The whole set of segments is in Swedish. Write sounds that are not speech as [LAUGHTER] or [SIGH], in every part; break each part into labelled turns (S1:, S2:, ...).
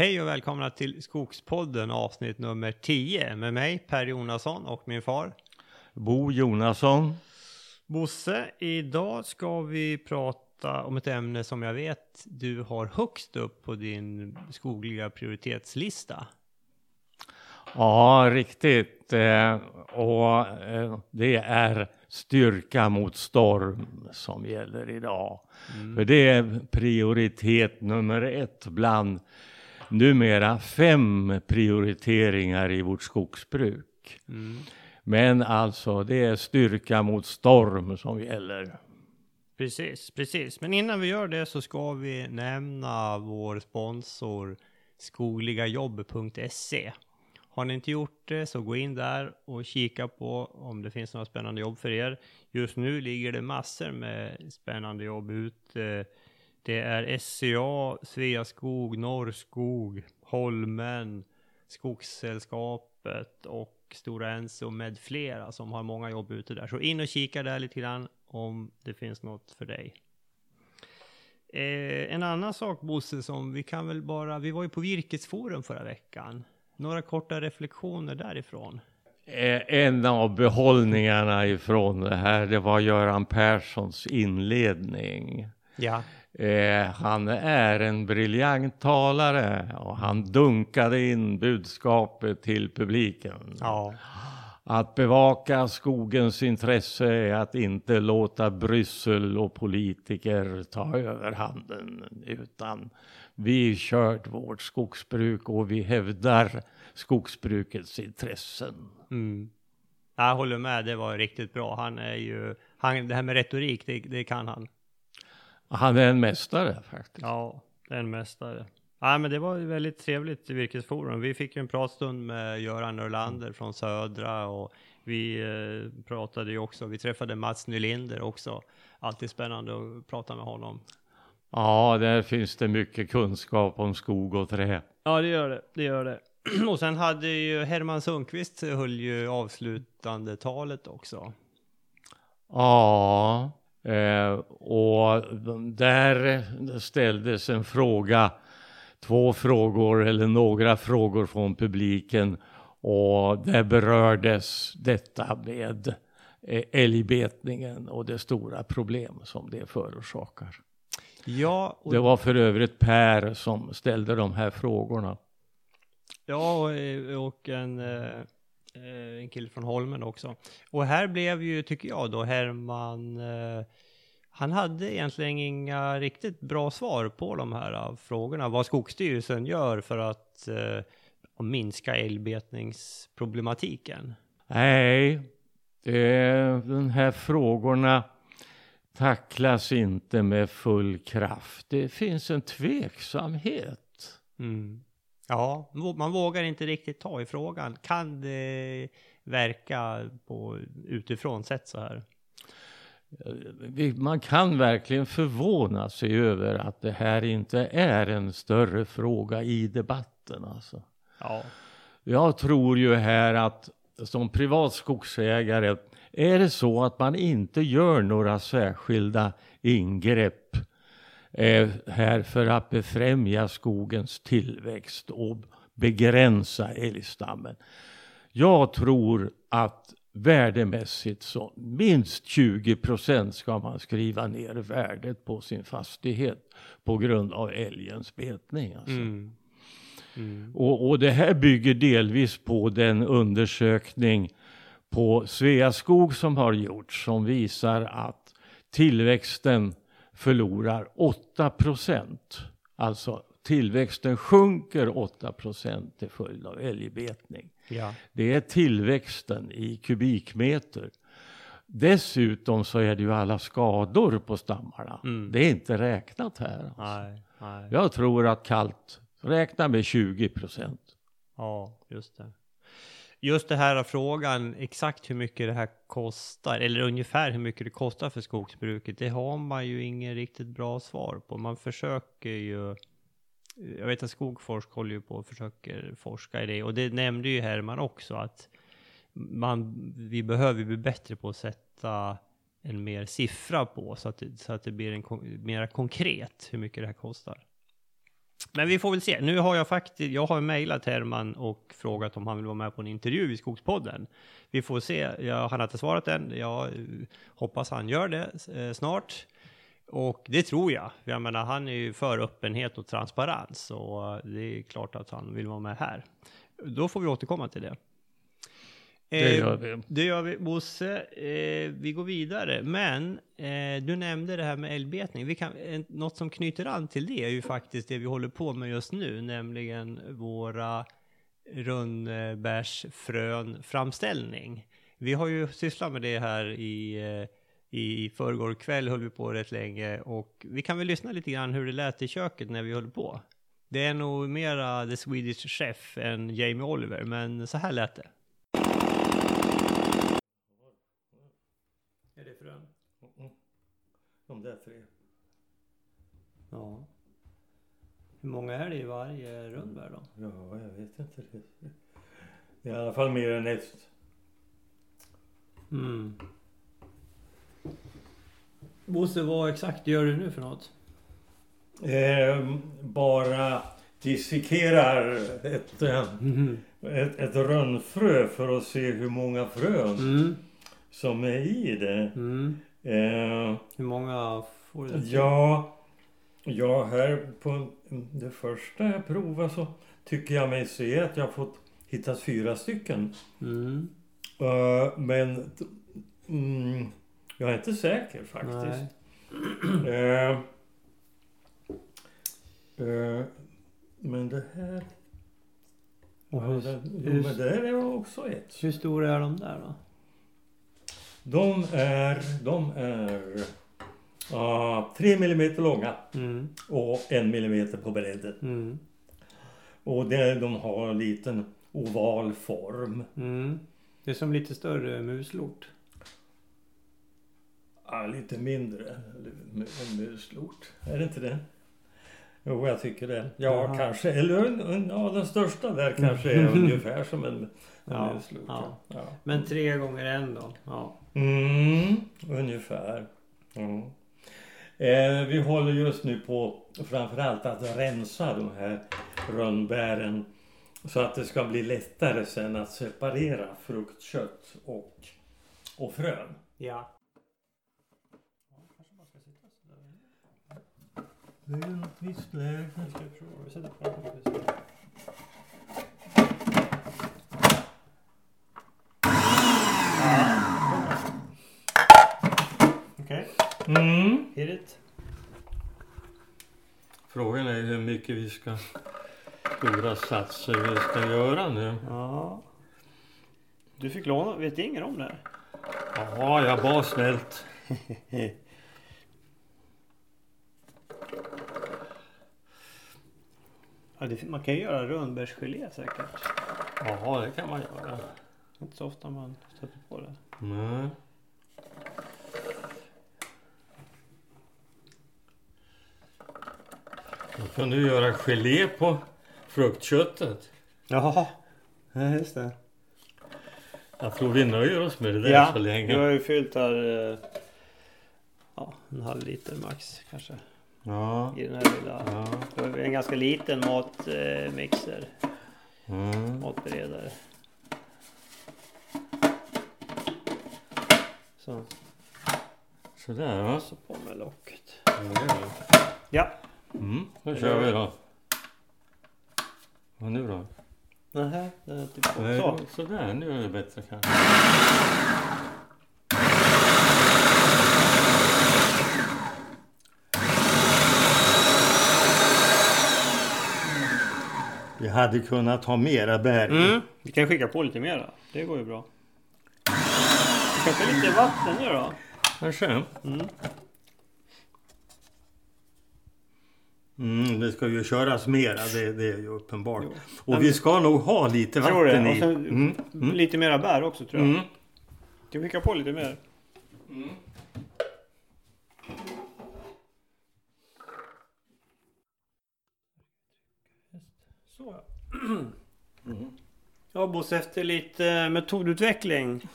S1: Hej och välkomna till Skogspodden avsnitt nummer 10 med mig Per Jonasson och min far.
S2: Bo Jonasson.
S1: Bosse, idag ska vi prata om ett ämne som jag vet du har högst upp på din skogliga prioritetslista.
S2: Ja, riktigt. Eh, och eh, det är styrka mot storm som gäller idag. Mm. För det är prioritet nummer ett bland numera fem prioriteringar i vårt skogsbruk. Mm. Men alltså, det är styrka mot storm som gäller.
S1: Precis, precis. Men innan vi gör det så ska vi nämna vår sponsor skogligajobb.se. Har ni inte gjort det så gå in där och kika på om det finns några spännande jobb för er. Just nu ligger det massor med spännande jobb ute. Det är SCA, Sveaskog, Norrskog, Holmen, Skogssällskapet och Stora Enso med flera som har många jobb ute där. Så in och kika där lite grann om det finns något för dig. Eh, en annan sak Bosse som vi kan väl bara, vi var ju på Virkesforum förra veckan. Några korta reflektioner därifrån.
S2: Eh, en av behållningarna ifrån det här, det var Göran Perssons inledning.
S1: Ja.
S2: Eh, han är en briljant talare och han dunkade in budskapet till publiken.
S1: Ja.
S2: Att bevaka skogens intresse är att inte låta Bryssel och politiker ta över handen utan vi kört vårt skogsbruk och vi hävdar skogsbrukets intressen.
S1: Mm. Jag håller med, det var riktigt bra. Han är ju, han, det här med retorik, det, det kan han.
S2: Han är en mästare faktiskt.
S1: Ja, en mästare. Ja, men det var ju väldigt trevligt i Virkesforum. Vi fick ju en pratstund med Göran Norlander från Södra och vi eh, pratade ju också, vi träffade Mats Nylinder också. Alltid spännande att prata med honom.
S2: Ja, där finns det mycket kunskap om skog och trä.
S1: Ja, det gör det. Det gör det. [CLEARS THROAT] och sen hade ju Herman Sundqvist höll ju avslutande talet också.
S2: Ja, eh, och där ställdes en fråga, två frågor eller några frågor från publiken och där berördes detta med eh, älgbetningen och det stora problem som det förorsakar.
S1: Ja,
S2: det var för övrigt Per som ställde de här frågorna.
S1: Ja, och en, eh, en kille från Holmen också. Och här blev ju, tycker jag då, Herman, eh, han hade egentligen inga riktigt bra svar på de här eh, frågorna. Vad Skogsstyrelsen gör för att minska älgbetningsproblematiken.
S2: Nej, de här frågorna tacklas inte med full kraft. Det finns en tveksamhet.
S1: Mm. Ja, man vågar inte riktigt ta i frågan. Kan det verka på utifrån sett så här?
S2: Man kan verkligen förvåna sig över att det här inte är en större fråga i debatten. Alltså.
S1: Ja.
S2: Jag tror ju här att som privat skogsägare är det så att man inte gör några särskilda ingrepp här för att befrämja skogens tillväxt och begränsa älgstammen. Jag tror att värdemässigt så minst 20 procent ska man skriva ner värdet på sin fastighet på grund av älgens betning. Alltså. Mm. Mm. Och, och det här bygger delvis på den undersökning på Sveaskog som har gjorts som visar att tillväxten förlorar 8 procent. Alltså tillväxten sjunker 8 procent till följd av älgbetning.
S1: Ja.
S2: Det är tillväxten i kubikmeter. Dessutom så är det ju alla skador på stammarna. Mm. Det är inte räknat här. Alltså.
S1: Nej, nej.
S2: Jag tror att kallt, räkna med 20 procent.
S1: Ja, just det just det här frågan, exakt hur mycket det här kostar, eller ungefär hur mycket det kostar för skogsbruket, det har man ju ingen riktigt bra svar på. Man försöker ju, jag vet att Skogforsk håller ju på och försöker forska i det, och det nämnde ju Herman också, att man, vi behöver bli bättre på att sätta en mer siffra på, så att det, så att det blir en mer konkret hur mycket det här kostar. Men vi får väl se. Nu har jag faktiskt, jag har mejlat Herman och frågat om han vill vara med på en intervju i Skogspodden. Vi får se. Jag, han har inte svarat än. Jag hoppas han gör det eh, snart. Och det tror jag. Jag menar, han är ju för öppenhet och transparens och det är klart att han vill vara med här. Då får vi återkomma till det.
S2: Det
S1: Eh,
S2: gör vi.
S1: det gör vi. Bosse, eh, vi går vidare. Men eh, du nämnde det här med älgbetning. Vi kan, något som knyter an till det är ju faktiskt det vi håller på med just nu, nämligen våra rönnbärsfrön framställning. Vi har ju sysslat med det här i, i förrgår kväll, höll vi på rätt länge och vi kan väl lyssna lite grann hur det lät i köket när vi höll på. Det är nog mera The Swedish Chef än Jamie Oliver, men så här lät det. Är det frön?
S2: De där tre.
S1: Ja. Hur många är det i varje rönnbär då?
S2: Ja, jag vet inte det. Det är i alla fall mer än ett.
S1: Mm. Bosse, vad exakt gör du nu för något?
S2: Eh, bara dissekerar ett, eh, ett, ett rönnfrö för att se hur många frön
S1: Mm.
S2: Som är i det.
S1: Mm.
S2: Eh,
S1: Hur många får du?
S2: ja, ja, här på det första jag provade så tycker jag mig se att jag har fått hittat fyra stycken.
S1: Mm.
S2: Eh, men mm, jag är inte säker faktiskt. Eh, eh, men det här...
S1: Och
S2: Ja,
S1: hur,
S2: det, jo, men det här är också ett.
S1: hur stora är de där då?
S2: De är, de är ah, tre millimeter långa
S1: Mm.
S2: och en millimeter på bredden.
S1: Mm.
S2: Och det, de har en liten oval form.
S1: Mm. Det är som lite större muslort.
S2: Ja, lite mindre än muslort. Är det inte det? Jo, jag tycker det. Ja,
S1: Jaha.
S2: kanske. Eller ja, den största där kanske är ungefär som en, en [LAUGHS]
S1: Ja,
S2: muslort.
S1: ja.
S2: Ja.
S1: Men tre gånger en då? Ja.
S2: Mm, ungefär. Mm. Eh, vi håller just nu på framförallt att rensa de här rönnbären så att det ska bli lättare sen att separera fruktkött och, och frön.
S1: Ja.
S2: Det är något visst läge.
S1: Okej,
S2: Mm.
S1: hit it.
S2: Frågan är hur mycket vi ska stora satser vi ska göra nu.
S1: Ja. Du fick låna, vet ingen om det?
S2: Ja, jag var snällt. [LAUGHS]
S1: Ja, det, man kan ju göra rönnbärsgelé säkert.
S2: Ja, det kan man göra.
S1: Inte så ofta man stöter på det.
S2: Nej. Då kan du göra gelé på fruktköttet.
S1: Jaha, ja, just det.
S2: Jag tror vi nöjer oss med det där
S1: Ja,
S2: så länge.
S1: du har ju fyllt här eh, ja, en halv liter max kanske.
S2: Ja.
S1: I den här lilla.
S2: ja.
S1: Det är en ganska liten matmixer.
S2: Mm.
S1: Matberedare. Så,
S2: Sådär va.
S1: så på med locket.
S2: Ja.
S1: Ja.
S2: Mm, då kör vi då. Vad nu då?
S1: Nähä, det är typ
S2: Nej,
S1: så.
S2: Sådär, nu är det bättre kanske. Vi hade kunnat ha mera bär.
S1: Mm, vi kan skicka på lite mera. Det går ju bra. Kanske lite vatten nu då.
S2: Kanske.
S1: Mm.
S2: Mm, det ska ju köras mera, det, det är ju uppenbart.
S1: Jo.
S2: Och vi ska nog ha lite
S1: Jag tror
S2: vatten
S1: det. Och
S2: i.
S1: sen
S2: Mm, mm,
S1: lite mera bär också tror jag.
S2: mm.
S1: Ska vi skicka på lite mer? Så ja.
S2: Mm.
S1: Ja Bosse, efter lite metodutveckling,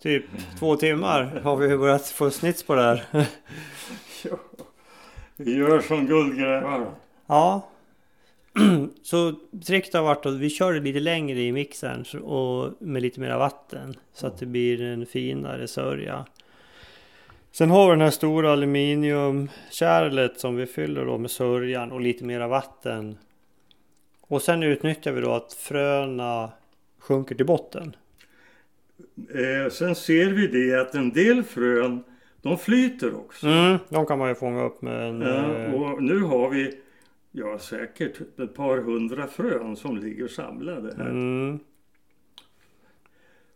S1: typ två timmar, har vi börjat få snits på det här. [LAUGHS]
S2: Vi gör som guldgrävare.
S1: Ja, [CLEARS THROAT] så tricket har varit att vi kör det lite längre i mixern och med lite mer vatten. Så att det blir en finare sörja. Sen har vi den här stora aluminiumkärlet som vi fyller då med sörjan och lite mera vatten. Och sen utnyttjar vi då att fröna sjunker till botten.
S2: Eh, sen ser vi det att en del frön, de flyter också.
S1: Mm, de kan man ju fånga upp med en...
S2: Ja,
S1: eh,
S2: och nu har vi ja, säkert ett par hundra frön som ligger samlade här.
S1: Mm.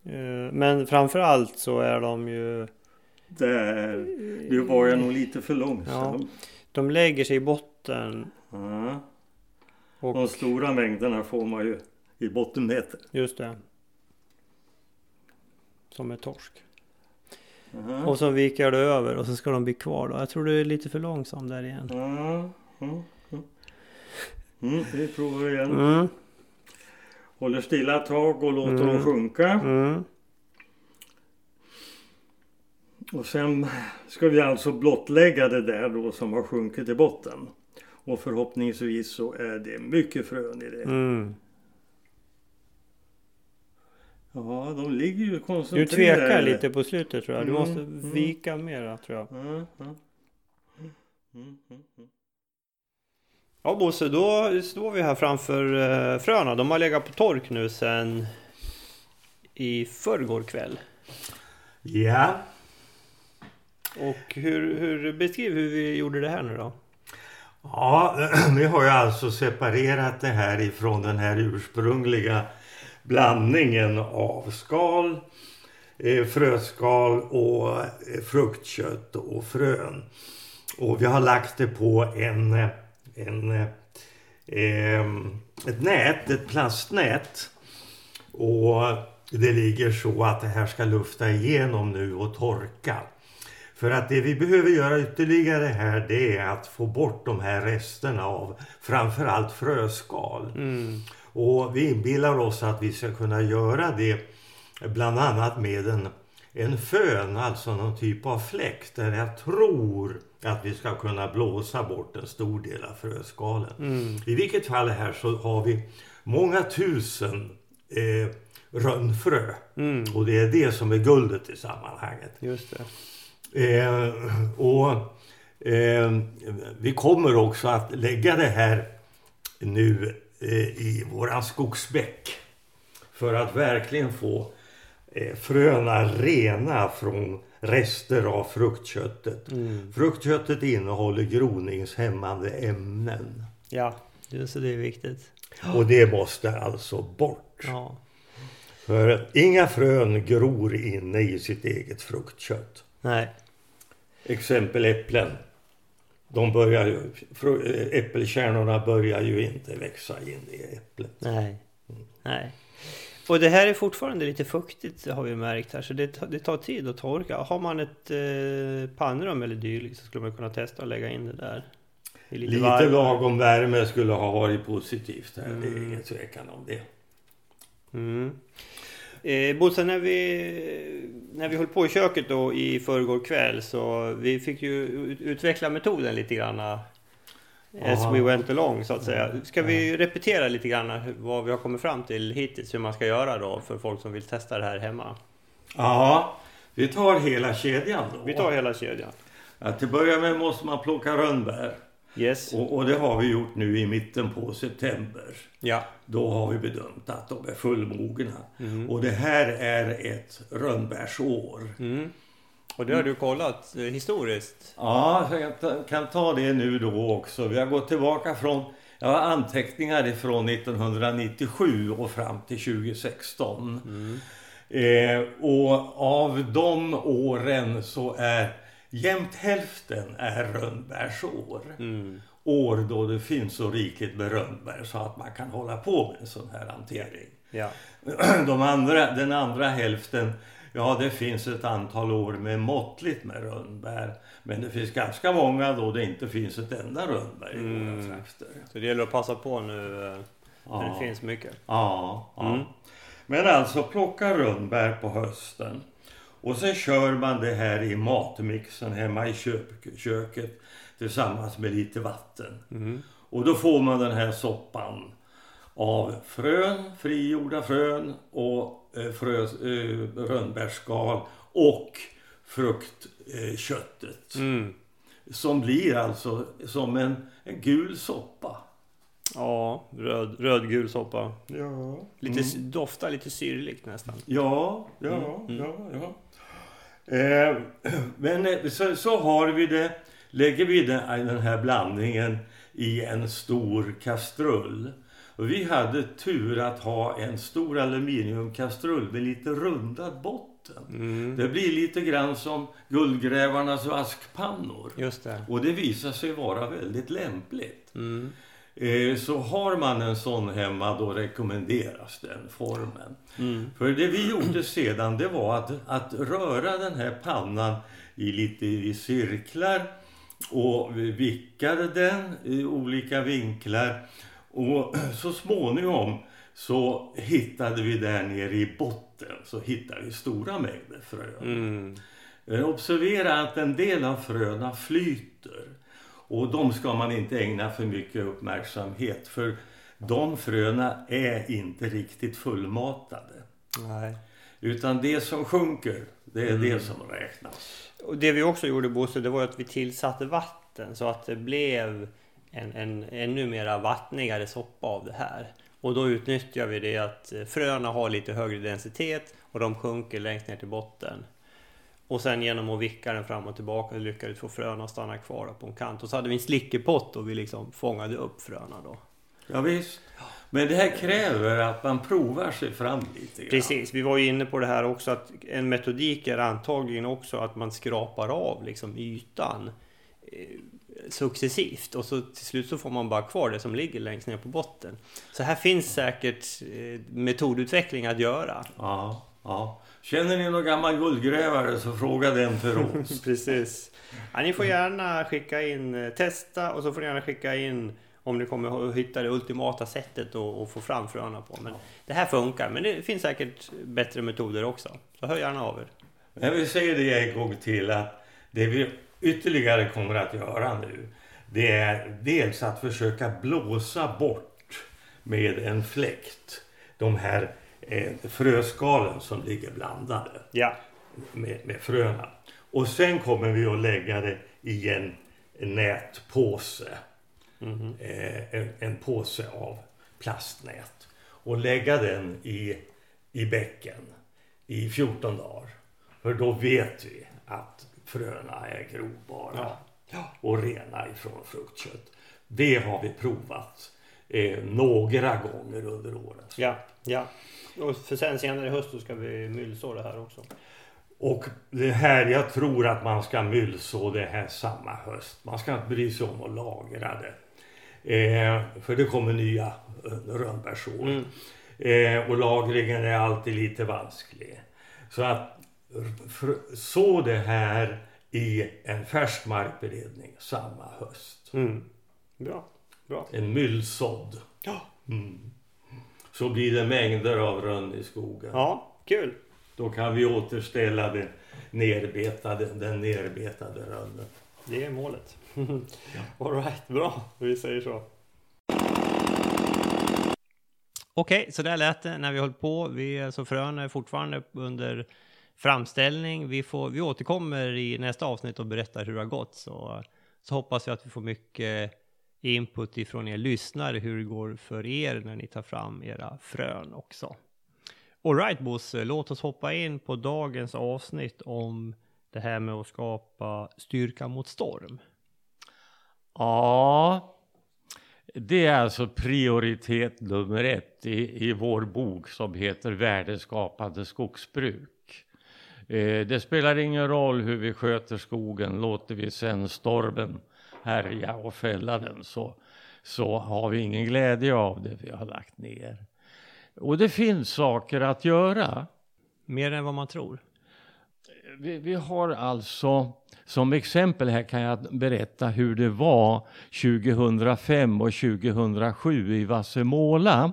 S1: Eh, Men framför allt så är de ju...
S2: Där. Nu var jag nog lite för långsam.
S1: De lägger sig i botten.
S2: Ja.
S1: Och
S2: De stora mängderna får man ju i bottenmeter.
S1: just det. Som är torsk.
S2: Ja.
S1: Och så viker det över och så ska de bli kvar då. Jag tror du är lite för långsam där igen.
S2: Ja, ja, ja. Mm, vi provar igen.
S1: Mm,
S2: Håller stilla ett tag och låter
S1: Mm.
S2: dem sjunka.
S1: mm,
S2: Och sen ska vi alltså blottlägga det där då som har sjunkit i botten. Och förhoppningsvis så är det mycket frön i det. Ja, de ligger ju
S1: Du
S2: koncentrerade.
S1: tvekar lite på slutet tror jag. Du
S2: Mm,
S1: måste
S2: mm.
S1: vika mera tror jag.
S2: Ja, ja. Mm, mm, mm.
S1: Ja Bosse, då står vi här framför eh, fröna. De har legat på tork nu sen i förrgår kväll.
S2: Ja,
S1: Och hur, hur beskriv hur vi gjorde det här nu då?
S2: Ja, [CLEARS THROAT] vi har ju alltså separerat det här ifrån den här ursprungliga blandningen av skal, eh, fröskal och eh, fruktkött och frön. Och vi har lagt det på en, eh, en, ett nät, ett plastnät. Och det ligger så att det här ska lufta igenom nu och torka. För att det vi behöver göra ytterligare här det är att få bort de här resterna av framförallt fröskal.
S1: Mm.
S2: Och vi inbillar oss att vi ska kunna göra det bland annat med en, en fön, alltså någon typ av fläkt där jag tror att vi ska kunna blåsa bort en stor del av fröskalen.
S1: Mm.
S2: I vilket fall här så har vi många tusen eh, rönnfrö
S1: Mm.
S2: och det är det som är guldet i sammanhanget.
S1: Just.
S2: Eh, och eh, vi kommer också att lägga det här nu i våran skogsbäck. För att verkligen få eh, fröna rena från rester av fruktköttet.
S1: Mm.
S2: Fruktköttet innehåller groningshämmande ämnen.
S1: Ja, just det är viktigt.
S2: Och det måste alltså bort.
S1: Ja.
S2: För inga frön gror inne i sitt eget fruktkött.
S1: Nej.
S2: Exempel äpplen. De börjar ju, äh, äppelkärnorna börjar ju inte växa in i äpplet.
S1: Nej. Nej. Och det här är fortfarande lite fuktigt har vi märkt här så det, tar- det tar tid att torka. Har man ett eh, pannrum eller dylikt så skulle man kunna testa att lägga in det där. i
S2: Lite,
S1: varmare.
S2: lagom värme skulle ha varit positivt här. Det är
S1: Mm.
S2: ingen tvekan om det.
S1: Mm. Eh, Bosse, när vi, när vi höll på i köket då i förrgår kväll så vi fick ju ut- utveckla metoden lite grann. As
S2: Ja.
S1: we went along så att säga. Ska vi repetera lite grann vad vi har kommit fram till hittills hur man ska göra då för folk som vill testa det här hemma?
S2: Ja, vi tar hela kedjan då.
S1: Vi tar hela kedjan.
S2: Ja, till att börja med måste man plocka rönnbär.
S1: Yes.
S2: Och, och det har vi gjort nu i mitten på september.
S1: Ja.
S2: Då har vi bedömt att de är fullmogna.
S1: Mm.
S2: Och det här är ett rönnbärsår.
S1: Mm. Och det har du kollat eh, historiskt?
S2: Ja, jag kan ta det nu då också. Vi har gått tillbaka från jag har anteckningar ifrån 1997 och fram till 2016.
S1: Mm.
S2: Eh, och av de åren så är jämnt hälften är rönnbärsår.
S1: Mm.
S2: År då det finns så rikligt med rönnbär så att man kan hålla på med en sån här hantering.
S1: Ja. [CLEARS THROAT]
S2: De andra, den andra hälften, ja det finns ett antal år med måttligt med rönnbär. Men det finns ganska många då det inte finns ett enda rönnbär i
S1: Mm.
S2: våra trakter.
S1: Så det gäller att passa på nu eh, när
S2: Ja.
S1: det finns mycket.
S2: Ja, ja.
S1: Mm.
S2: Men alltså plocka rönnbär på hösten. Och sen kör man det här i matmixen hemma i kök, köket tillsammans med lite vatten.
S1: Mm.
S2: Och då får man den här soppan av frön, frigjorda frön och eh, frö, eh, rönnbärsskal och fruktköttet.
S1: Mm.
S2: Som blir alltså som en, en gul soppa.
S1: Ja, röd, rödgul soppa.
S2: Ja.
S1: Lite, Doftar lite syrligt nästan.
S2: Ja, ja,
S1: Mm,
S2: ja, ja. Eh, [CLEARS THROAT] men eh, så, så har vi det, lägger vi den, den här blandningen i en stor kastrull. Och vi hade tur att ha en stor aluminiumkastrull med lite rundad botten.
S1: Mm.
S2: Det blir lite grann som guldgrävarnas askpannor.
S1: Just det.
S2: Och det visar sig vara väldigt lämpligt.
S1: Mm.
S2: Eh, Så har man en sån hemma då rekommenderas den formen.
S1: Mm.
S2: För det vi gjorde sedan det var att, att röra den här pannan i lite i cirklar och vi vickade den i olika vinklar och [CLEARS THROAT] så småningom så hittade vi där nere i botten så hittade vi stora mängder frön.
S1: Mm.
S2: Eh, Observera att en del av fröna flyter. Och de ska man inte ägna för mycket uppmärksamhet för de fröna är inte riktigt fullmatade.
S1: Nej.
S2: Utan det som sjunker, det är det som räknas.
S1: Och det vi också gjorde Bosse, det var att vi tillsatte vatten så att det blev en, en ännu mera vattnigare soppa av det här. Och då utnyttjar vi det att eh, fröna har lite högre densitet och de sjunker längst ner till botten. Och sen genom att vicka den fram och tillbaka lyckades få fröna att stanna kvar på en kant. Och så hade vi en slickepott och vi liksom fångade upp fröna då.
S2: Ja, visst. Men det här kräver att man provar sig fram lite grann.
S1: Precis, vi var ju inne på det här också att en metodik är antagligen också att man skrapar av liksom ytan eh, successivt och så till slut så får man bara kvar det som ligger längst ner på botten. Så här finns säkert eh, metodutveckling att göra.
S2: Ja, ja. Känner ni någon gammal guldgrävare så fråga den för oss. [LAUGHS]
S1: Precis. Ja, ni får gärna skicka in, eh, testa och så får ni gärna skicka in om ni kommer att hitta det ultimata sättet att få fram fröna på. Men det här funkar, men det finns säkert bättre metoder också. Så hör gärna av er.
S2: Men vi säger det en gång till att det vi ytterligare kommer att göra nu det är dels att försöka blåsa bort med en fläkt de här eh, fröskalen som ligger blandade
S1: Ja,
S2: med, med fröna. Och sen kommer vi att lägga det i en nätpåse.
S1: Mhm.
S2: Eh, en, en påse av plastnät. Och lägga den i, i bäcken i 14 dagar. För då vet vi att fröna är grovbara
S1: Ja.
S2: och rena ifrån fruktkött. Det har vi provat eh, några gånger under åren.
S1: ja, ja. Och för sen senare i höst så ska vi myllså det här också.
S2: Och det här, jag tror att man ska myllså det här samma höst. Man ska inte bry sig om att lagra det. Eh, för det kommer nya rönnbärsår.
S1: Mm.
S2: Eh, och lagringen är alltid lite vansklig. Så att så det här i en färsk markberedning samma höst.
S1: Mm. Bra, bra.
S2: En myllsådd.
S1: Ja.
S2: Mm. Så blir det mängder av rönn i skogen.
S1: ja, kul.
S2: Då kan vi återställa den nerbetade, den nerbetade rönnen.
S1: Det är målet. [LAUGHS] All right, bra. Vi säger så. Okej, så där lät det när vi höll på. Vi, så frön är fortfarande under framställning. Vi, får, vi återkommer i nästa avsnitt och berättar hur det har gått. Så, så hoppas vi att vi får mycket input ifrån er lyssnare hur det går för er när ni tar fram era frön också. Alright Bosse, låt oss hoppa in på dagens avsnitt om det här med att skapa styrka mot storm.
S2: Ja, det är alltså prioritet nummer ett i, i vår bok som heter Värdeskapande skogsbruk. Eh, det spelar ingen roll hur vi sköter skogen, låter vi sen stormen härja och fälla den så, så har vi ingen glädje av det vi har lagt ner. Och det finns saker att göra.
S1: Mer än vad man tror.
S2: Vi, vi har alltså, som exempel här kan jag berätta hur det var 2005 och 2007 i Vassemåla.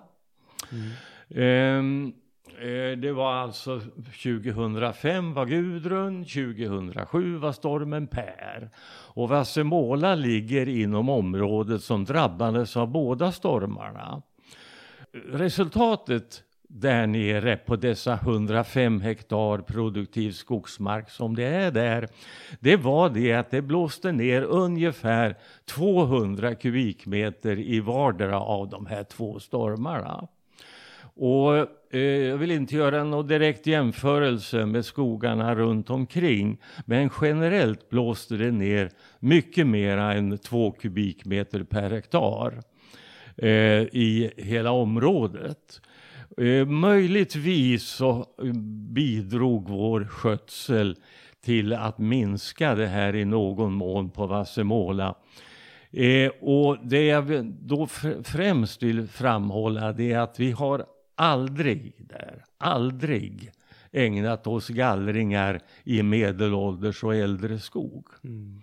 S2: Ehm, eh, Eh, det var alltså 2005 var Gudrun, 2007 var stormen Per. Och Vassemåla ligger inom området som drabbades av båda stormarna. Resultatet där nere på dessa 105 hektar produktiv skogsmark som det är där, det var det att det blåste ner ungefär 200 kubikmeter i vardera av de här två stormarna. Och Eh, jag vill inte göra någon direkt jämförelse med skogarna runt omkring, men generellt blåste det ner mycket mer än två kubikmeter per hektar eh, i hela området. Eh, möjligtvis så eh, bidrog vår skötsel till att minska det här i någon mån på Vassemåla. Eh, och det jag då främst vill framhålla det är att vi har aldrig där, aldrig ägnat oss gallringar i medelålders och äldre skog. Mm.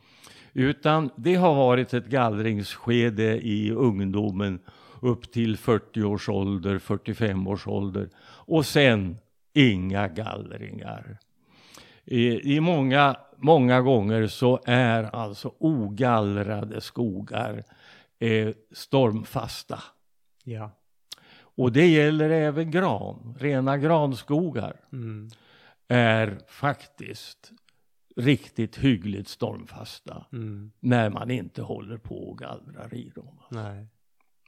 S2: Utan det har varit ett gallringsskede i ungdomen upp till 40 års ålder, 45 års ålder. Och sen inga gallringar. I, i många, många gånger så är alltså ogallrade skogar eh, stormfasta.
S1: Ja.
S2: Och det gäller även gran. Rena granskogar mm. är faktiskt riktigt hyggligt stormfasta. Mm. När man inte håller på och gallrar i dem.
S1: Nej.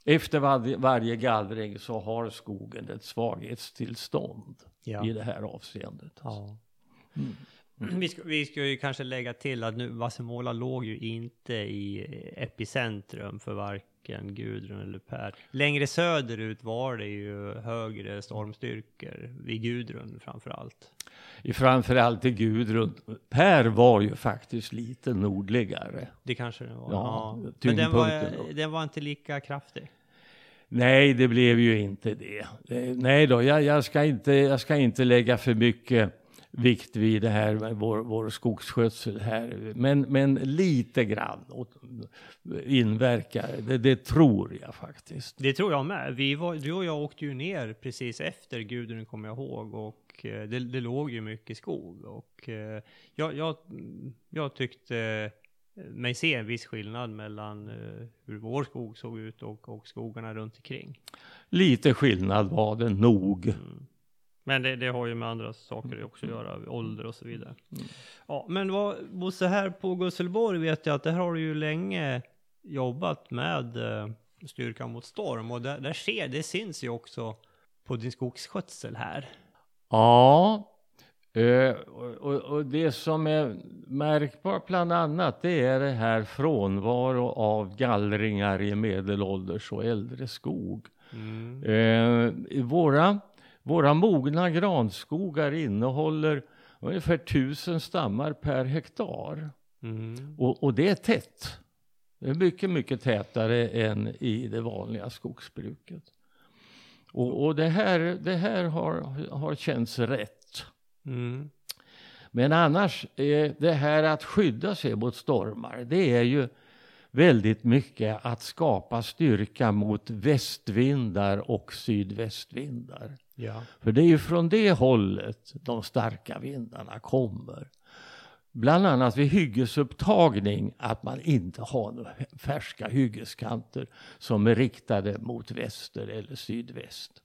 S2: Efter var, varje gallring så har skogen ett svaghetstillstånd ja. i det här avseendet.
S1: Ja. Mm. Mm. Vi, ska, vi ska ju kanske lägga till att nu Vassemåla låg ju inte i epicentrum för varken Gudrun eller Per. Längre söderut var det ju högre stormstyrkor vid Gudrun framför allt.
S2: I framförallt i Gudrun. Per var ju faktiskt lite nordligare.
S1: Det kanske det var. Ja, ja. Men den var, den var inte lika kraftig.
S2: Nej, det blev ju inte det. Nej då, jag, jag, ska inte, jag ska inte lägga för mycket vikt vid det här med vår, vår skogsskötsel här. Men, men lite grann inverkar det, det tror jag faktiskt.
S1: Det tror jag med. Vi var, du och jag åkte ju ner precis efter Gudrun kommer jag ihåg och eh, det, det låg ju mycket skog och eh, jag, jag, jag tyckte mig se en viss skillnad mellan uh, hur vår skog såg ut och, och skogarna runt omkring.
S2: Lite skillnad var det nog. Mm.
S1: Men det, det, har ju med andra saker också att göra, ålder och så vidare. Mm. Ja, men vad, Bosse, här på Gusselborg vet jag att det här har du ju länge jobbat med uh, styrkan mot storm och där, där sker, det syns ju också på din skogsskötsel här.
S2: Ja, Uh, och, och, det som är märkbart bland annat det är det här frånvaro av gallringar i medelålders och äldre skog. Mm. Uh, våra, våra mogna granskogar innehåller ungefär tusen stammar per hektar. Mm. Och, och, det är tätt. Det är mycket, mycket tätare än i det vanliga skogsbruket. Och, och det här, det här har, har känts rätt. Mm. Men annars, det här att skydda sig mot stormar, det är ju väldigt mycket att skapa styrka mot västvindar och sydvästvindar.
S1: Ja.
S2: För det är ju från det hållet de starka vindarna kommer. Bland annat vid hyggesupptagning, att man inte har några färska hyggeskanter som är riktade mot väster eller sydväst.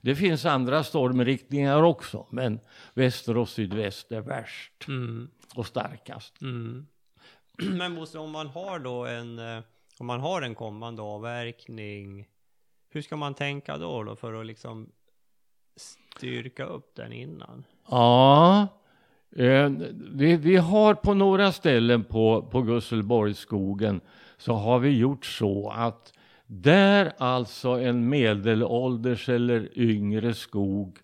S2: Det finns andra stormriktningar också, men väster och sydväst är värst mm. och starkast.
S1: Mm. [CLEARS THROAT] Men Bosse, om man har då en, eh, om man har en kommande avverkning, hur ska man tänka då, då för att liksom styrka upp den innan?
S2: Ja, eh, vi, vi har på några ställen på, på Gusselborgsskogen så har vi gjort så att där alltså en medelålders eller yngre skog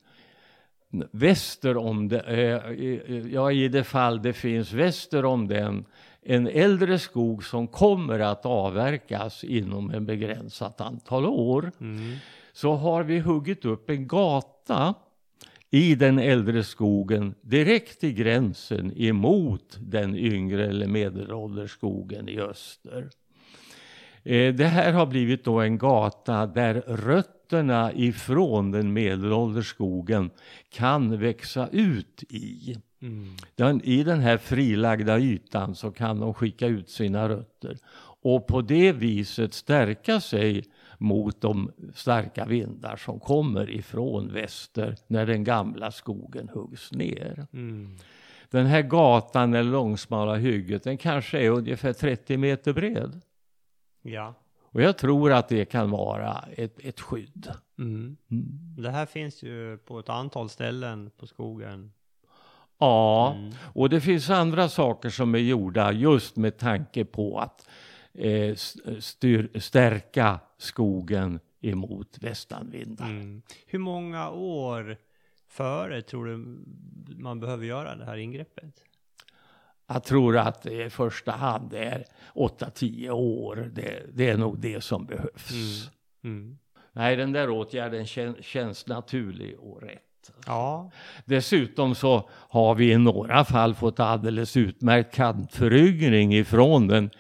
S2: väster om det, eh, ja i det fall det finns väster om den, en äldre skog som kommer att avverkas inom en begränsat antal år. Mm. Så har vi huggit upp en gata i den äldre skogen direkt i gränsen emot den yngre eller medelålders skogen i öster. Eh, det här har blivit då en gata där rötter rötterna ifrån den medelålders skogen kan växa ut i.
S1: Mm.
S2: Den, I den här frilagda ytan så kan de skicka ut sina rötter och på det viset stärka sig mot de starka vindar som kommer ifrån väster när den gamla skogen huggs ner.
S1: Mm.
S2: Den här gatan eller långsmala hygget den kanske är ungefär 30 meter bred.
S1: Ja.
S2: Och jag tror att det kan vara ett, ett skydd.
S1: Mm. Det här finns ju på ett antal ställen på skogen.
S2: Ja,
S1: Mm.
S2: och det finns andra saker som är gjorda just med tanke på att eh, styr, stärka skogen emot västanvindar.
S1: Mm. Hur många år före tror du man behöver göra det här ingreppet?
S2: Jag tror att det i första hand är 8-10 år. Det, det är nog det som behövs.
S1: Mm.
S2: Nej, den där åtgärden kän, känns naturlig och rätt.
S1: Ja.
S2: Dessutom så har vi i några fall fått alldeles utmärkt kantföryngring ifrån den,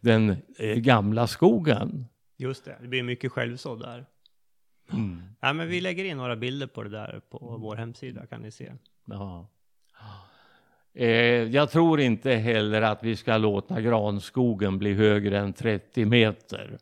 S2: den eh, gamla skogen.
S1: Just det, det blir mycket självsådd där.
S2: Mm.
S1: Ja, men vi lägger in några bilder på det där på vår hemsida kan ni se.
S2: Ja. Eh, jag tror inte heller att vi ska låta granskogen bli högre än 30 meter.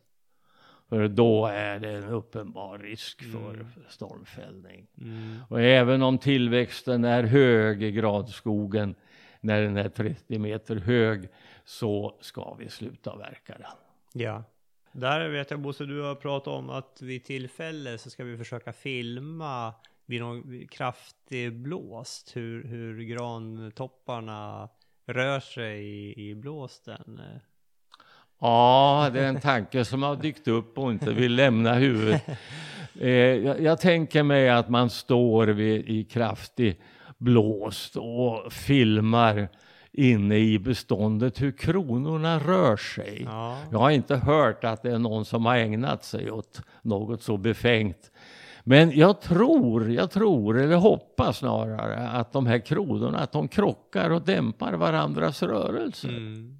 S2: För då är det en uppenbar risk för
S1: Mm.
S2: stormfällning.
S1: Mm.
S2: Och även om tillväxten är hög i granskogen, när den är 30 meter hög, så ska vi sluta verka den.
S1: Ja. Där vet jag Bosse, du har pratat om att vid tillfälle så ska vi försöka filma vid någon kraftig blåst hur, hur grantopparna rör sig i, i blåsten.
S2: Ja, det är en tanke som har dykt upp och inte vill lämna huvudet. [LAUGHS] Eh, jag, jag tänker mig att man står vid, i kraftig blåst och filmar inne i beståndet hur kronorna rör sig.
S1: Ja.
S2: Jag har inte hört att det är någon som har ägnat sig åt något så befängt. Men jag tror, jag tror, eller hoppas snarare, att de här kronorna, att de krockar och dämpar varandras rörelser.
S1: Mm.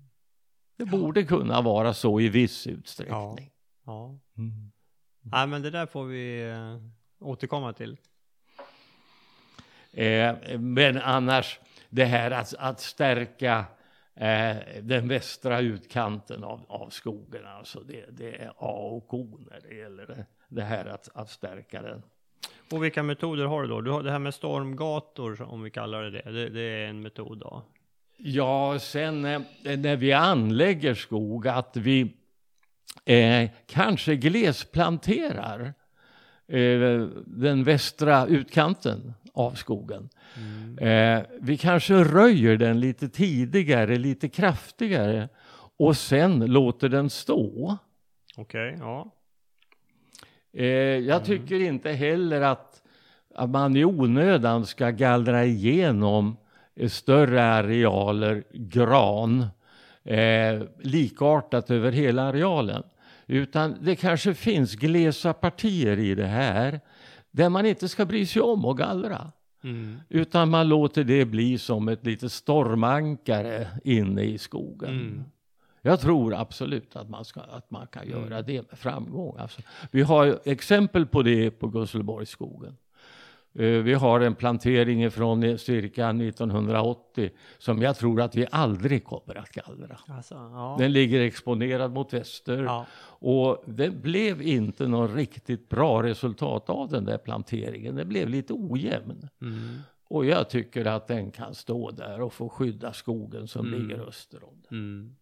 S2: Det borde kunna vara så i viss utsträckning.
S1: Ja.
S2: Mm.
S1: Nej, men det där får vi eh, återkomma till.
S2: Eh, men annars, det här att, att stärka eh, den västra utkanten av, av skogen, alltså det, det är A och O när det gäller det, det här att, att stärka den.
S1: Och vilka metoder har du då? Du har det här med stormgator, om vi kallar det det. Det, det är en metod då.
S2: Ja, sen eh, när vi anlägger skog, att vi eh, kanske glesplanterar eh, den västra utkanten av skogen. Eh, vi kanske röjer den lite tidigare, lite kraftigare och sen låter den stå.
S1: Okej, ja.
S2: Eh, jag tycker inte heller att, att man i onödan ska gallra igenom eh, större arealer gran eh, likartat över hela arealen. Utan det kanske finns glesa partier i det här där man inte ska bry sig om att gallra.
S1: Mm.
S2: Utan man låter det bli som ett litet stormankare inne i skogen.
S1: Mm.
S2: Jag tror absolut att man, ska, att man kan göra det med framgång. Alltså, vi har exempel på det på Gusselborgsskogen. Eh, Vi har en plantering från cirka 1980 som jag tror att vi aldrig kommer att gallra.
S1: Alltså, ja.
S2: Den ligger exponerad mot väster
S1: ja.
S2: och det blev inte någon riktigt bra resultat av den där planteringen. Den blev lite ojämn.
S1: Mm.
S2: Och jag tycker att den kan stå där och få skydda skogen som
S1: Mm.
S2: ligger öster om den.
S1: Mm.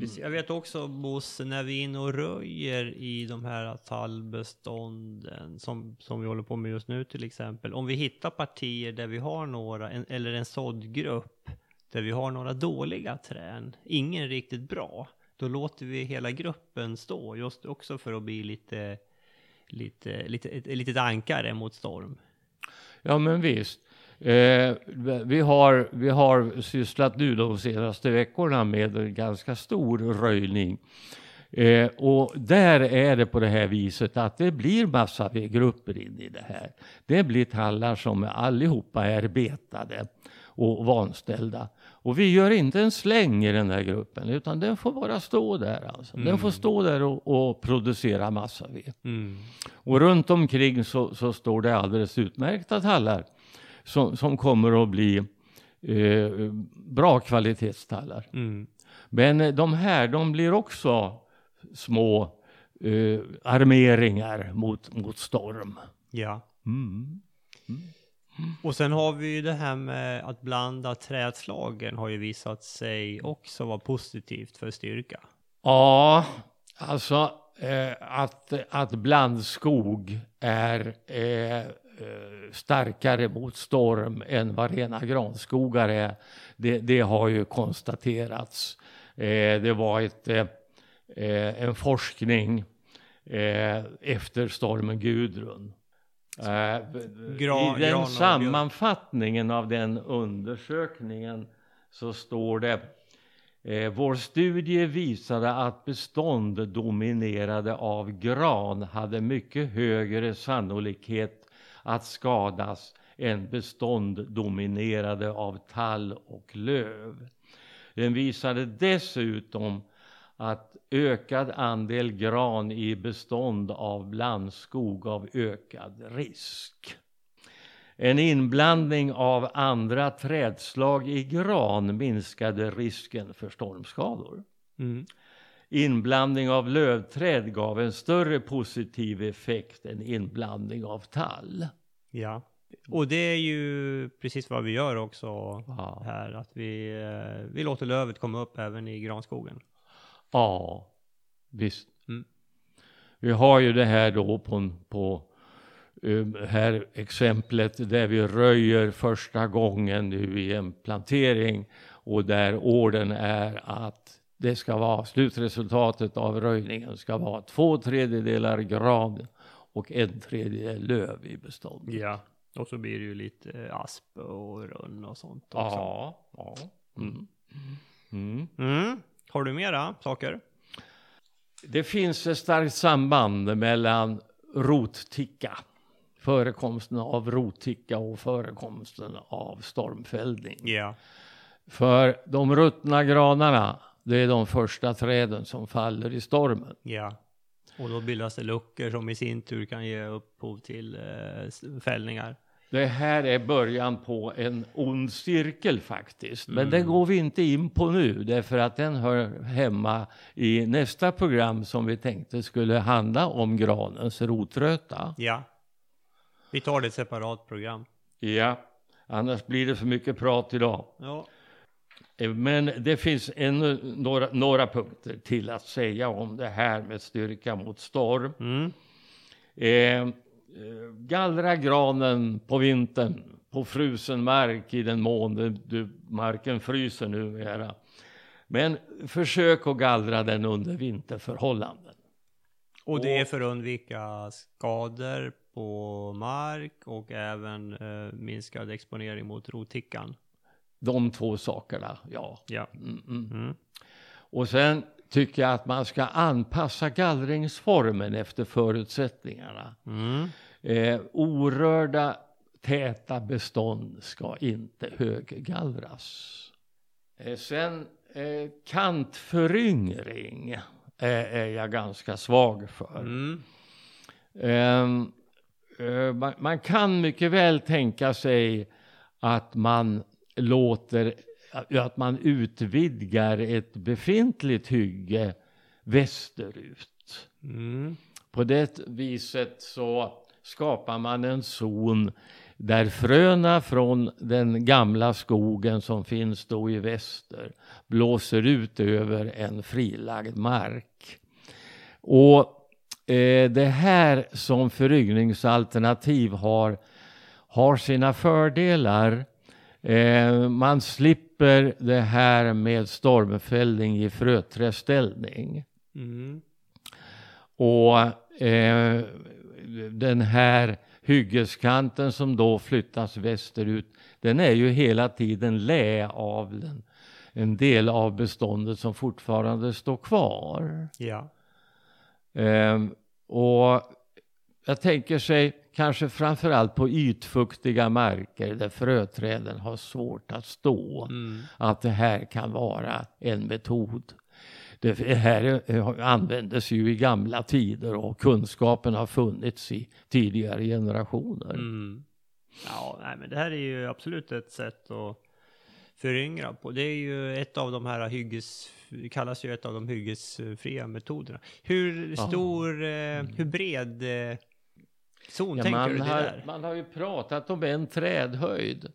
S1: Precis, Jag vet också Bosse, när vi är inne och röjer i de här tallbestånden som, som vi håller på med just nu till exempel. Om vi hittar partier där vi har några, en, eller en såddgrupp, där vi har några dåliga trän, ingen riktigt bra, då låter vi hela gruppen stå, just också för att bli lite, lite, lite, ett, ett litet ankare mot storm.
S2: Ja men visst. Eh, vi, har, vi har sysslat nu de senaste veckorna med en ganska stor röjning. Eh, och där är det på det här viset att det blir massa grupper in i det här. Det blir tallar som allihopa är betade och vanställda. Och vi gör inte en släng i den där gruppen utan den får bara stå där. Alltså. Den får stå där och, och producera massaved.
S1: Mm.
S2: Och runt omkring så, så står det alldeles utmärkta tallar som, som kommer att bli eh, bra kvalitetstallar.
S1: Mm.
S2: Men eh, de här, de blir också små eh, armeringar mot, mot storm.
S1: Ja.
S2: Mm.
S1: Och sen har vi ju det här med att blanda trädslagen har ju visat sig också vara positivt för styrka.
S2: Ja, alltså eh, att, att blandskog är eh, starkare mot storm än vad rena granskogar är. Det, det har ju konstaterats. Eh, det var ett, eh, eh, en forskning eh, efter stormen Gudrun. Eh,
S1: Gran-
S2: I den sammanfattningen av den undersökningen så står det Eh, vår studie visade att bestånd dominerade av gran hade mycket högre sannolikhet att skadas än bestånd dominerade av tall och löv. Den visade dessutom att ökad andel gran i bestånd av blandskog gav ökad risk. En inblandning av andra trädslag i gran minskade risken för stormskador.
S1: Mm.
S2: Inblandning av lövträd gav en större positiv effekt än inblandning av tall.
S1: Ja. Och det är ju precis vad vi gör också
S2: Ja.
S1: här, att vi, eh, vi låter lövet komma upp även i granskogen.
S2: Ja, visst.
S1: Mm.
S2: Vi har ju det här då på, på um, här exemplet där vi röjer första gången nu i en plantering och där orden är att det ska vara slutresultatet av röjningen ska vara två tredjedelar gran och en tredjedel löv i beståndet.
S1: Ja. Och så blir det ju lite eh, asp och rönn och sånt också.
S2: Ja, ja. Mm. Mm.
S1: Mm. Har du mera saker?
S2: Det finns ett starkt samband mellan rotticka, förekomsten av rotticka och förekomsten av stormfällning.
S1: Ja.
S2: För de ruttna granarna, det är de första träden som faller i stormen.
S1: Ja. Och då bildas det luckor som i sin tur kan ge upphov till eh, fällningar.
S2: Det här är början på en ond cirkel faktiskt. Men
S1: Mm.
S2: den går vi inte in på nu därför att den hör hemma i nästa program som vi tänkte skulle handla om granens rotröta.
S1: Ja. Vi tar det ett separat program.
S2: Ja, annars blir det för mycket prat idag.
S1: Ja.
S2: Eh, Men det finns ännu några, några punkter till att säga om det här med styrka mot storm.
S1: Mm.
S2: Eh, gallra granen på vintern på frusen mark i den mån du, marken fryser numera. Men försök att gallra den under vinterförhållanden.
S1: Och det är för att undvika skador på mark och även eh, minskad exponering mot rotickan.
S2: De två sakerna, ja.
S1: Ja.
S2: Mm, mm.
S1: Mm.
S2: Och sen tycker jag att man ska anpassa gallringsformen efter förutsättningarna.
S1: Mm.
S2: Eh, orörda täta bestånd ska inte höggallras. Eh, sen eh, kantföryngring är, är jag ganska svag för.
S1: Mm.
S2: Ehm, eh, man, man kan mycket väl tänka sig att man låter att man utvidgar ett befintligt hygge västerut.
S1: Mm.
S2: På det viset så skapar man en zon där fröna från den gamla skogen som finns då i väster blåser ut över en frilagd mark. Och eh, det här som föryngringsalternativ har, har sina fördelar. Eh, man slipper det här med stormfällning i fröträdställning.
S1: Mm.
S2: Och eh, den här hyggeskanten som då flyttas västerut, den är ju hela tiden lä av den, en del av beståndet som fortfarande står kvar.
S1: Ja.
S2: Eh, och jag tänker sig kanske framförallt på ytfuktiga marker där fröträden har svårt att stå.
S1: Mm.
S2: Att det här kan vara en metod. Det här eh, användes ju i gamla tider och kunskapen har funnits i tidigare generationer.
S1: Mm. Ja, nej, men det här är ju absolut ett sätt att föryngra på. Det är ju ett av de här hygges, kallas ju ett av de hyggesfria metoderna. Hur
S2: Ja.
S1: stor, eh, hur bred eh, zon
S2: Ja, man,
S1: du det
S2: har,
S1: där?
S2: man har ju pratat om en trädhöjd.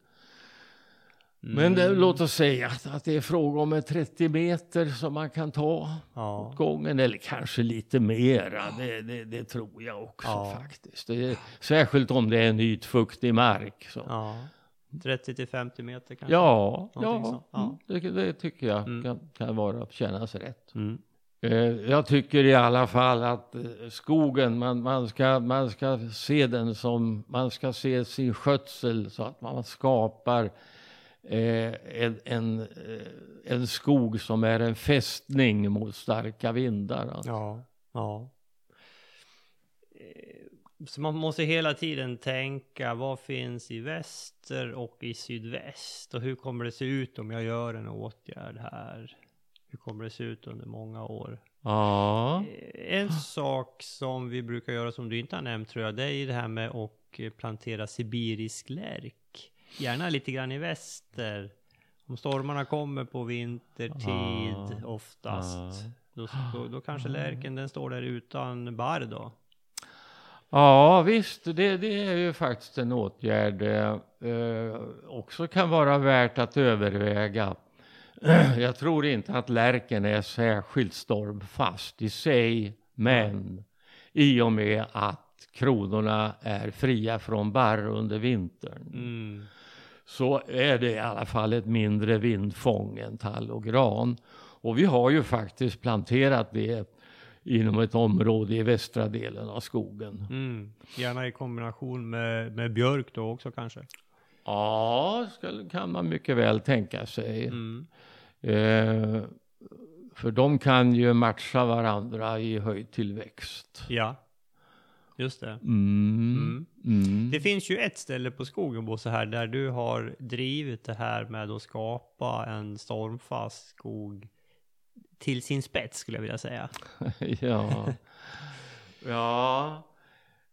S1: Mm.
S2: Men det, låt oss säga att, att det är fråga om en 30 meter som man kan ta
S1: Ja.
S2: åt gången. Eller kanske lite mera. Det, det, det tror jag också
S1: Ja.
S2: faktiskt. Är, särskilt om det är en ytfuktig mark. Så.
S1: ja. 30 till 50 meter kanske?
S2: Ja, ja.
S1: Ja.
S2: mm, det, det tycker jag
S1: Mm.
S2: kan, kan vara, kännas rätt.
S1: Mm.
S2: Eh, Jag tycker i alla fall att eh, skogen, man, man, ska, man ska se den som, man ska se sin skötsel så att man skapar eh, en, en, en skog som är en fästning mot starka vindar. alltså.
S1: Ja, ja. Så man måste hela tiden tänka vad finns i väster och i sydväst och hur kommer det se ut om jag gör en åtgärd här? Hur kommer det se ut under många år?
S2: Ja,
S1: Eh, En sak som vi brukar göra som du inte har nämnt tror jag, det är ju det här med att eh, plantera sibirisk lärk. Gärna lite grann i väster. Om stormarna kommer på vintertid
S2: Ah,
S1: oftast.
S2: ah.
S1: Då, då, då kanske lärken den står där utan barr då.
S2: ja visst, det, det är ju faktiskt en åtgärd eh, eh, också kan vara värt att överväga. [CLEARS THROAT] Jag tror inte att lärken är särskilt stormfast i sig, men i och med att kronorna är fria från barr under vintern
S1: Mm.
S2: så är det i alla fall ett mindre vindfång än tall och gran. Och vi har ju faktiskt planterat det inom ett område i västra delen av skogen.
S1: Mm. Gärna i kombination med, med björk då också kanske.
S2: Ja, ska, kan man mycket väl tänka sig.
S1: Mm.
S2: Eh, för de kan ju matcha varandra i höjdtillväxt.
S1: Ja, just det.
S2: Mm. Mm.
S1: Det finns ju ett ställe på skogen Bosse här där du har drivit det här med att skapa en stormfast skog till sin spets skulle jag vilja säga. [LAUGHS]
S2: ja. ja.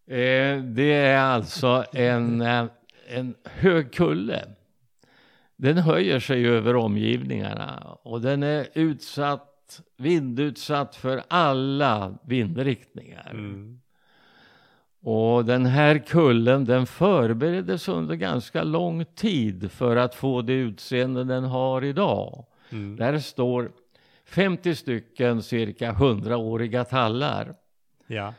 S2: Eh, det är alltså en, eh, en hög kulle. Den höjer sig över omgivningarna och den är utsatt, vindutsatt för alla vindriktningar.
S1: Mm.
S2: Och den här kullen den förbereddes under ganska lång tid för att få det utseende den har idag.
S1: Mm.
S2: Där står 50 stycken cirka 100-åriga tallar.
S1: Ja.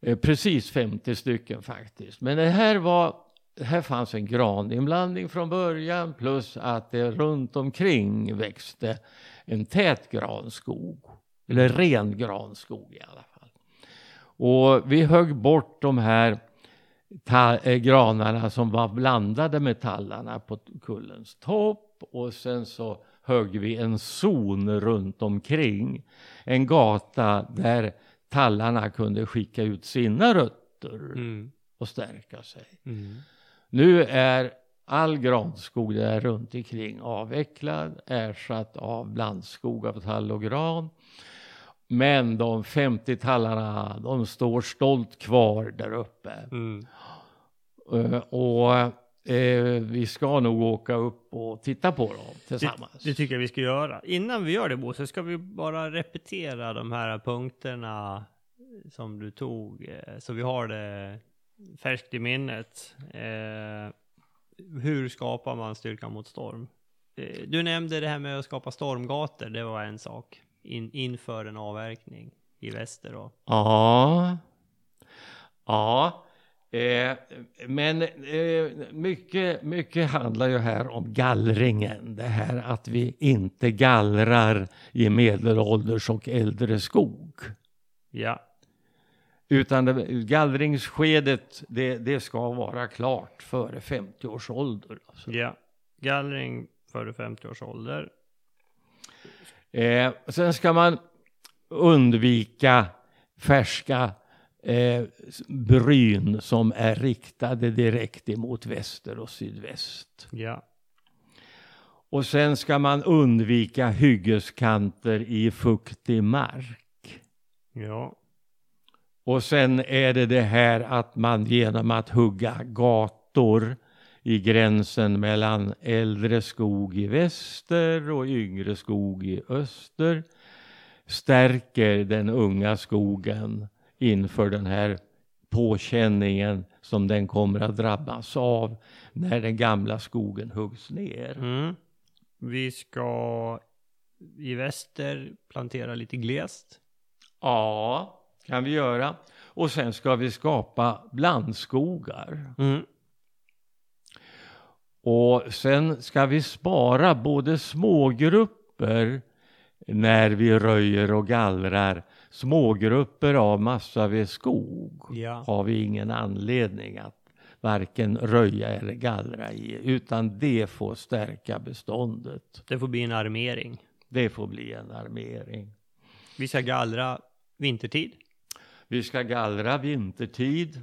S2: Eh, Precis 50 stycken faktiskt. Men det här var, här fanns en graninblandning från början plus att det runt omkring växte en tät granskog. Eller ren granskog i alla fall. Och vi högg bort de här eh, granarna som var blandade med tallarna på kullens topp och sen så högg vi en zon runt omkring. En gata där tallarna kunde skicka ut sina rötter
S1: Mm.
S2: och stärka sig.
S1: Mm.
S2: Nu är all granskog där runt omkring avvecklad, ersatt av blandskog av tall och gran. Men de 50 tallarna, de står stolt kvar där uppe.
S1: Mm.
S2: Eh, och eh, vi ska nog åka upp och titta på dem tillsammans.
S1: Det, det tycker jag vi ska göra. Innan vi gör det Bosse, ska vi bara repetera de här punkterna som du tog, eh, så vi har det färskt i minnet. Eh, hur skapar man styrka mot storm? Eh, du nämnde det här med att skapa stormgator, det var en sak. In, inför en avverkning i väster då.
S2: Ja. Ja. Eh, men eh, mycket, mycket handlar ju här om gallringen. Det här att vi inte gallrar i medelålders och äldre skog.
S1: Ja.
S2: Utan det, gallringsskedet, det, det ska vara klart före 50 års ålder. Alltså.
S1: Ja. Gallring före 50 års ålder.
S2: Eh, sen ska man undvika färska eh, bryn som är riktade direkt emot väster och sydväst.
S1: Ja.
S2: Och sen ska man undvika hyggeskanter i fuktig mark.
S1: Ja.
S2: Och sen är det det här att man genom att hugga gator i gränsen mellan äldre skog i väster och yngre skog i öster stärker den unga skogen inför den här påkänningen som den kommer att drabbas av när den gamla skogen huggs ner.
S1: Mm. Vi ska i väster plantera lite glest.
S2: Ja, kan vi göra. Och sen ska vi skapa blandskogar.
S1: Mm.
S2: Och sen ska vi spara både smågrupper när vi röjer och gallrar. Smågrupper av massavedskog
S1: Ja.
S2: har vi ingen anledning att varken röja eller gallra i, utan det får stärka beståndet.
S1: Det får bli en armering.
S2: Det får bli en armering.
S1: Vi ska gallra vintertid.
S2: Vi ska gallra vintertid.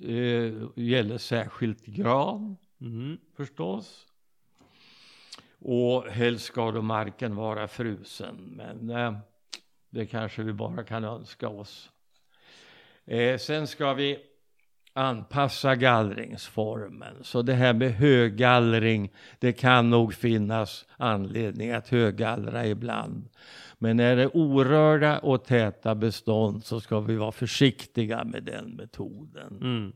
S2: Eh, gäller särskilt gran
S1: Mm.
S2: förstås. Och helst ska då marken vara frusen. Men eh, det kanske vi bara kan önska oss. Eh, sen ska vi anpassa gallringsformen. Så det här med höggallring, det kan nog finnas anledning att höggallra ibland. Men när det är orörda och täta bestånd så ska vi vara försiktiga med den metoden.
S1: Mm.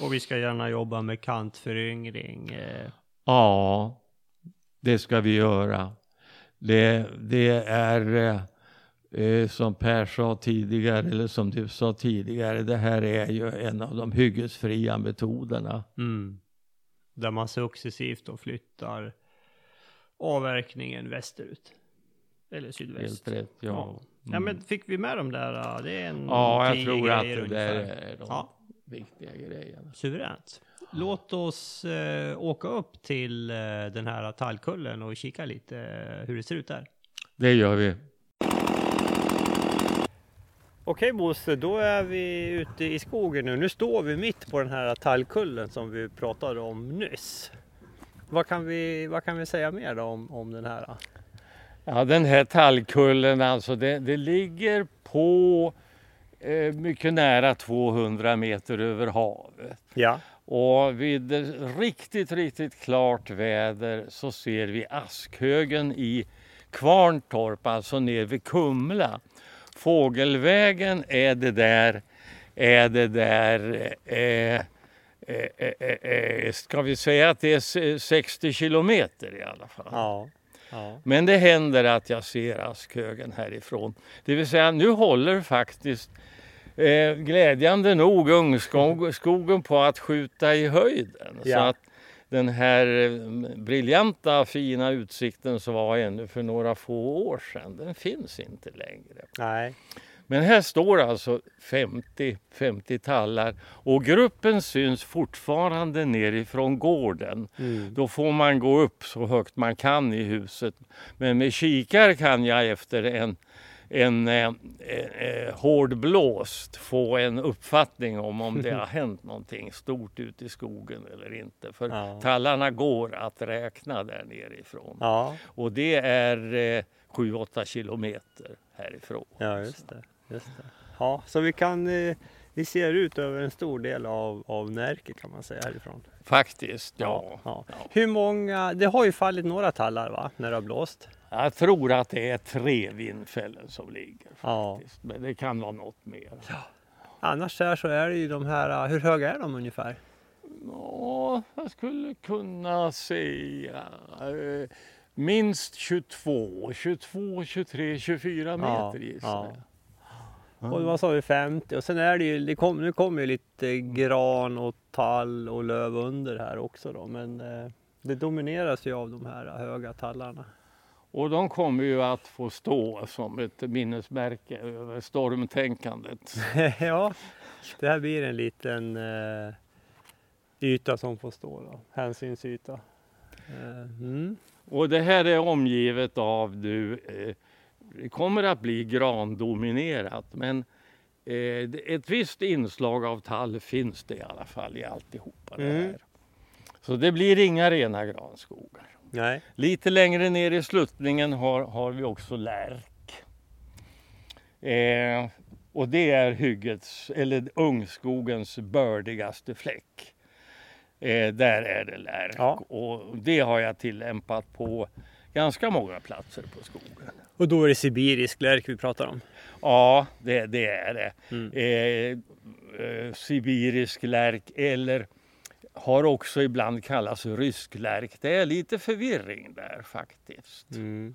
S1: Och vi ska gärna jobba med kantföryngring. Eh.
S2: Ja, det ska vi göra. Det, det är eh, eh, som Per sa tidigare, eller som du sa tidigare, det här är ju en av de hyggesfria metoderna.
S1: Mm. Där man successivt då flyttar avverkningen västerut. Eller sydväst.
S2: Helt rätt, ja.
S1: Ja. Ja men fick vi med de där? äh, Det är en
S2: Ja, jag tror att det där är de
S1: Ja.
S2: viktiga grejerna.
S1: Suveränt. Låt oss eh, åka upp till eh, den här tallkullen och kika lite eh, hur det ser ut där.
S2: Det gör vi.
S1: Okej Bosse, då är vi ute i skogen nu. Nu står vi mitt på den här tallkullen som vi pratade om nyss. Vad kan vi, vad kan vi säga mer om, om den här?
S2: Ja, den här tallkullen alltså, det, det ligger på eh, mycket nära 200 meter över havet.
S1: Ja.
S2: Och vid riktigt, riktigt klart väder så ser vi Askhögen i Kvarntorp, alltså ner vid Kumla. Fågelvägen är det där, är det där, eh, eh, eh, eh, eh, ska vi säga att det är se- 60 kilometer i alla fall.
S1: Ja. ja.
S2: Men det händer att jag ser Askhögen härifrån. Det vill säga nu håller faktiskt eh, glädjande nog ungskogen på att skjuta i höjden. Så
S1: Ja.
S2: att den här eh, briljanta fina utsikten som var ännu för några få år sedan, den finns inte längre.
S1: Nej.
S2: Men här står alltså 50, 50 tallar och gruppen syns fortfarande nerifrån gården.
S1: Mm.
S2: Då får man gå upp så högt man kan i huset. Men med kikare kan jag efter en, en eh, eh, hård blåst få en uppfattning om om det har [LAUGHS] hänt någonting stort ute i skogen eller inte. För
S1: Ja.
S2: tallarna går att räkna där nerifrån.
S1: Ja.
S2: Och det är eh, 7-8 kilometer härifrån.
S1: Ja, just det. Just det. Ja, så vi kan, eh, vi ser ut över en stor del av, av Närke kan man säga härifrån.
S2: Faktiskt, ja.
S1: ja.
S2: Ja.
S1: Hur många, det har ju fallit några tallar va, när det har blåst?
S2: Jag tror att det är tre vindfällen som ligger.
S1: Ja.
S2: Faktiskt. Men det kan vara något mer.
S1: Annars här så är det ju de här, hur höga är de ungefär?
S2: Ja, jag skulle kunna säga eh, minst 22, 22, 23, 24 meter gissar
S1: ja.
S2: jag.
S1: Och vad sa vi 50 och sen är det ju, det kom, nu kommer ju lite gran och tall och löv under här också då men eh, det domineras ju av de här höga tallarna.
S2: Och de kommer ju att få stå som ett minnesmärke över stormtänkandet. [LAUGHS]
S1: ja, det här blir en liten eh, yta som får stå då, hänsynsyta. Eh, mm.
S2: Och det här är omgivet av du, eh, det kommer att bli grandominerat men eh, ett visst inslag av tall finns det i alla fall i alltihopa det
S1: Mm.
S2: här. Så det blir inga rena granskogar.
S1: Nej.
S2: Lite längre ner i sluttningen har, har vi också lärk. Eh, och det är hyggets, eller ungskogens bördigaste fläck. Eh, där är det lärk
S1: Ja.
S2: och det har jag tillämpat på ganska många platser på skogen.
S1: Och då är det sibirisk lärk vi pratar om.
S2: Ja, det, det är det.
S1: Mm.
S2: Eh, eh, sibirisk lärk eller har också ibland kallats rysk lärk. Det är lite förvirring där faktiskt.
S1: Mm.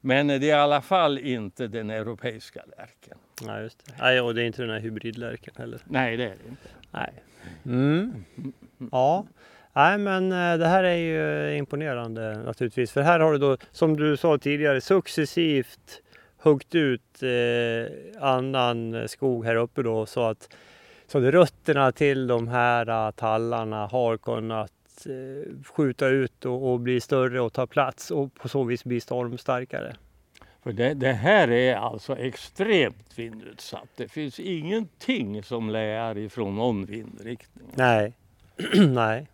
S2: Men det är i alla fall inte den europeiska lärken.
S1: Nej, just det. Nej, och det är inte den här hybridlärken heller.
S2: Nej, det är det inte.
S1: Nej. Mm. Ja. Nej, men eh, det här är ju imponerande naturligtvis. För här har du då, som du sa tidigare, successivt huggt ut eh, annan skog här uppe då så att, så att rötterna till de här eh, tallarna har kunnat eh, skjuta ut och, och bli större och ta plats och på så vis bli stormstarkare.
S2: För det, det här är alltså extremt vindutsatt. Det finns ingenting som lär ifrån någon vindriktning.
S1: Nej. [CLEARS THROAT] Nej.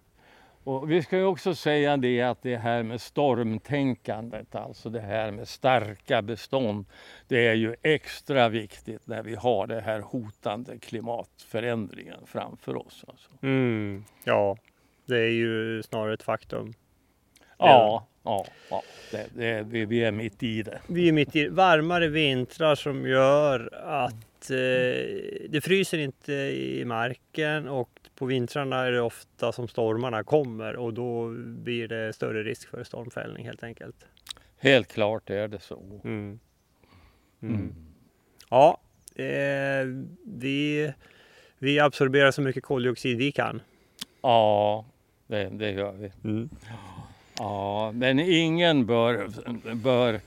S2: Och vi ska ju också säga det att det här med stormtänkandet, alltså det här med starka bestånd, det är ju extra viktigt när vi har det här hotande klimatförändringen framför oss. Alltså.
S1: Mm. Ja, det är ju snarare ett faktum.
S2: Ja, ja, ja det, det, vi, vi är mitt i det.
S1: Vi är mitt i varmare vintrar som gör att eh, det fryser inte i marken och på vintrarna är det ofta som stormarna kommer och då blir det större risk för stormfällning helt enkelt.
S2: Helt klart är det så.
S1: Mm.
S2: Mm.
S1: Ja, eh, vi, vi absorberar så mycket koldioxid vi kan.
S2: Ja, det, det gör vi. Ja, men ingen bör, bör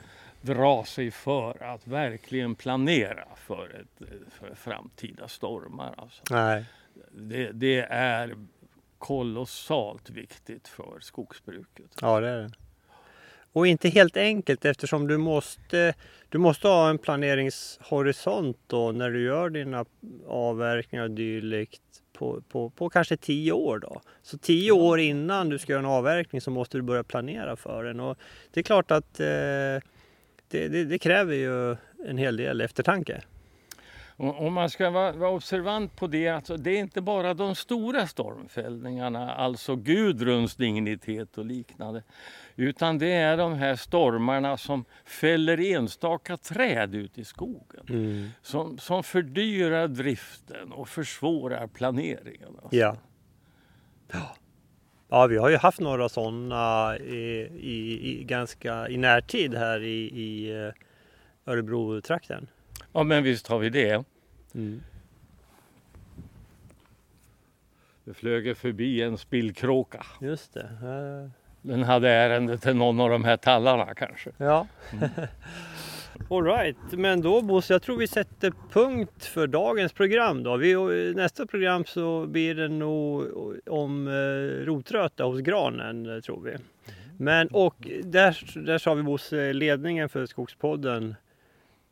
S2: dra sig för att verkligen planera för, ett, för framtida stormar. Alltså.
S1: Nej.
S2: Det, det är kolossalt viktigt för skogsbruket.
S1: Ja, det är det. Och inte helt enkelt eftersom du måste, du måste ha en planeringshorisont då när du gör dina avverkningar och dylikt på, på, på kanske tio år då. Så tio år innan du ska göra en avverkning så måste du börja planera för den. Och det är klart att eh, det, det, det kräver ju en hel del eftertanke.
S2: Och man ska vara, vara observant på det, alltså, det är inte bara de stora stormfällningarna, alltså Gudruns dignitet och liknande, utan det är de här stormarna som fäller enstaka träd ut i skogen. Som, som fördyrar driften och försvårar planeringen. Alltså.
S1: Ja. Ja, vi har ju haft några sådana i, i, i ganska i närtid här i, i eh, Örebro-trakten.
S2: ja, men visst har vi det. Det flög förbi en spillkråka.
S1: Just det. Eh,
S2: Den hade ärende till någon av de här tallarna kanske.
S1: Ja. All [LAUGHS] Alright, men då Bosse, jag tror vi sätter punkt för dagens program då. Vi, eh, nästa program så blir det nog eh, om eh, rotröta hos granen, tror vi. Men och där, där sa vi Bosse, ledningen för Skogspodden,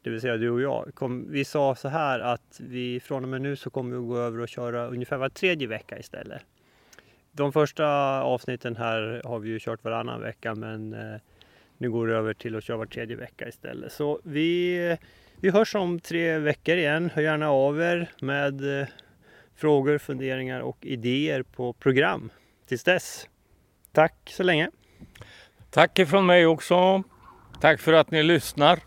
S1: det vill säga du och jag, kom, vi sa så här att vi från och med nu så kommer vi gå över och köra ungefär var tredje vecka istället. De första avsnitten här har vi ju kört varannan vecka men eh, nu går det över till att köra var tredje vecka istället. Så vi, vi hörs om tre veckor igen. Hör gärna av er med eh, frågor, funderingar och idéer på program. Tills dess. Tack så länge.
S2: Tack ifrån mig också. Tack för att ni lyssnar.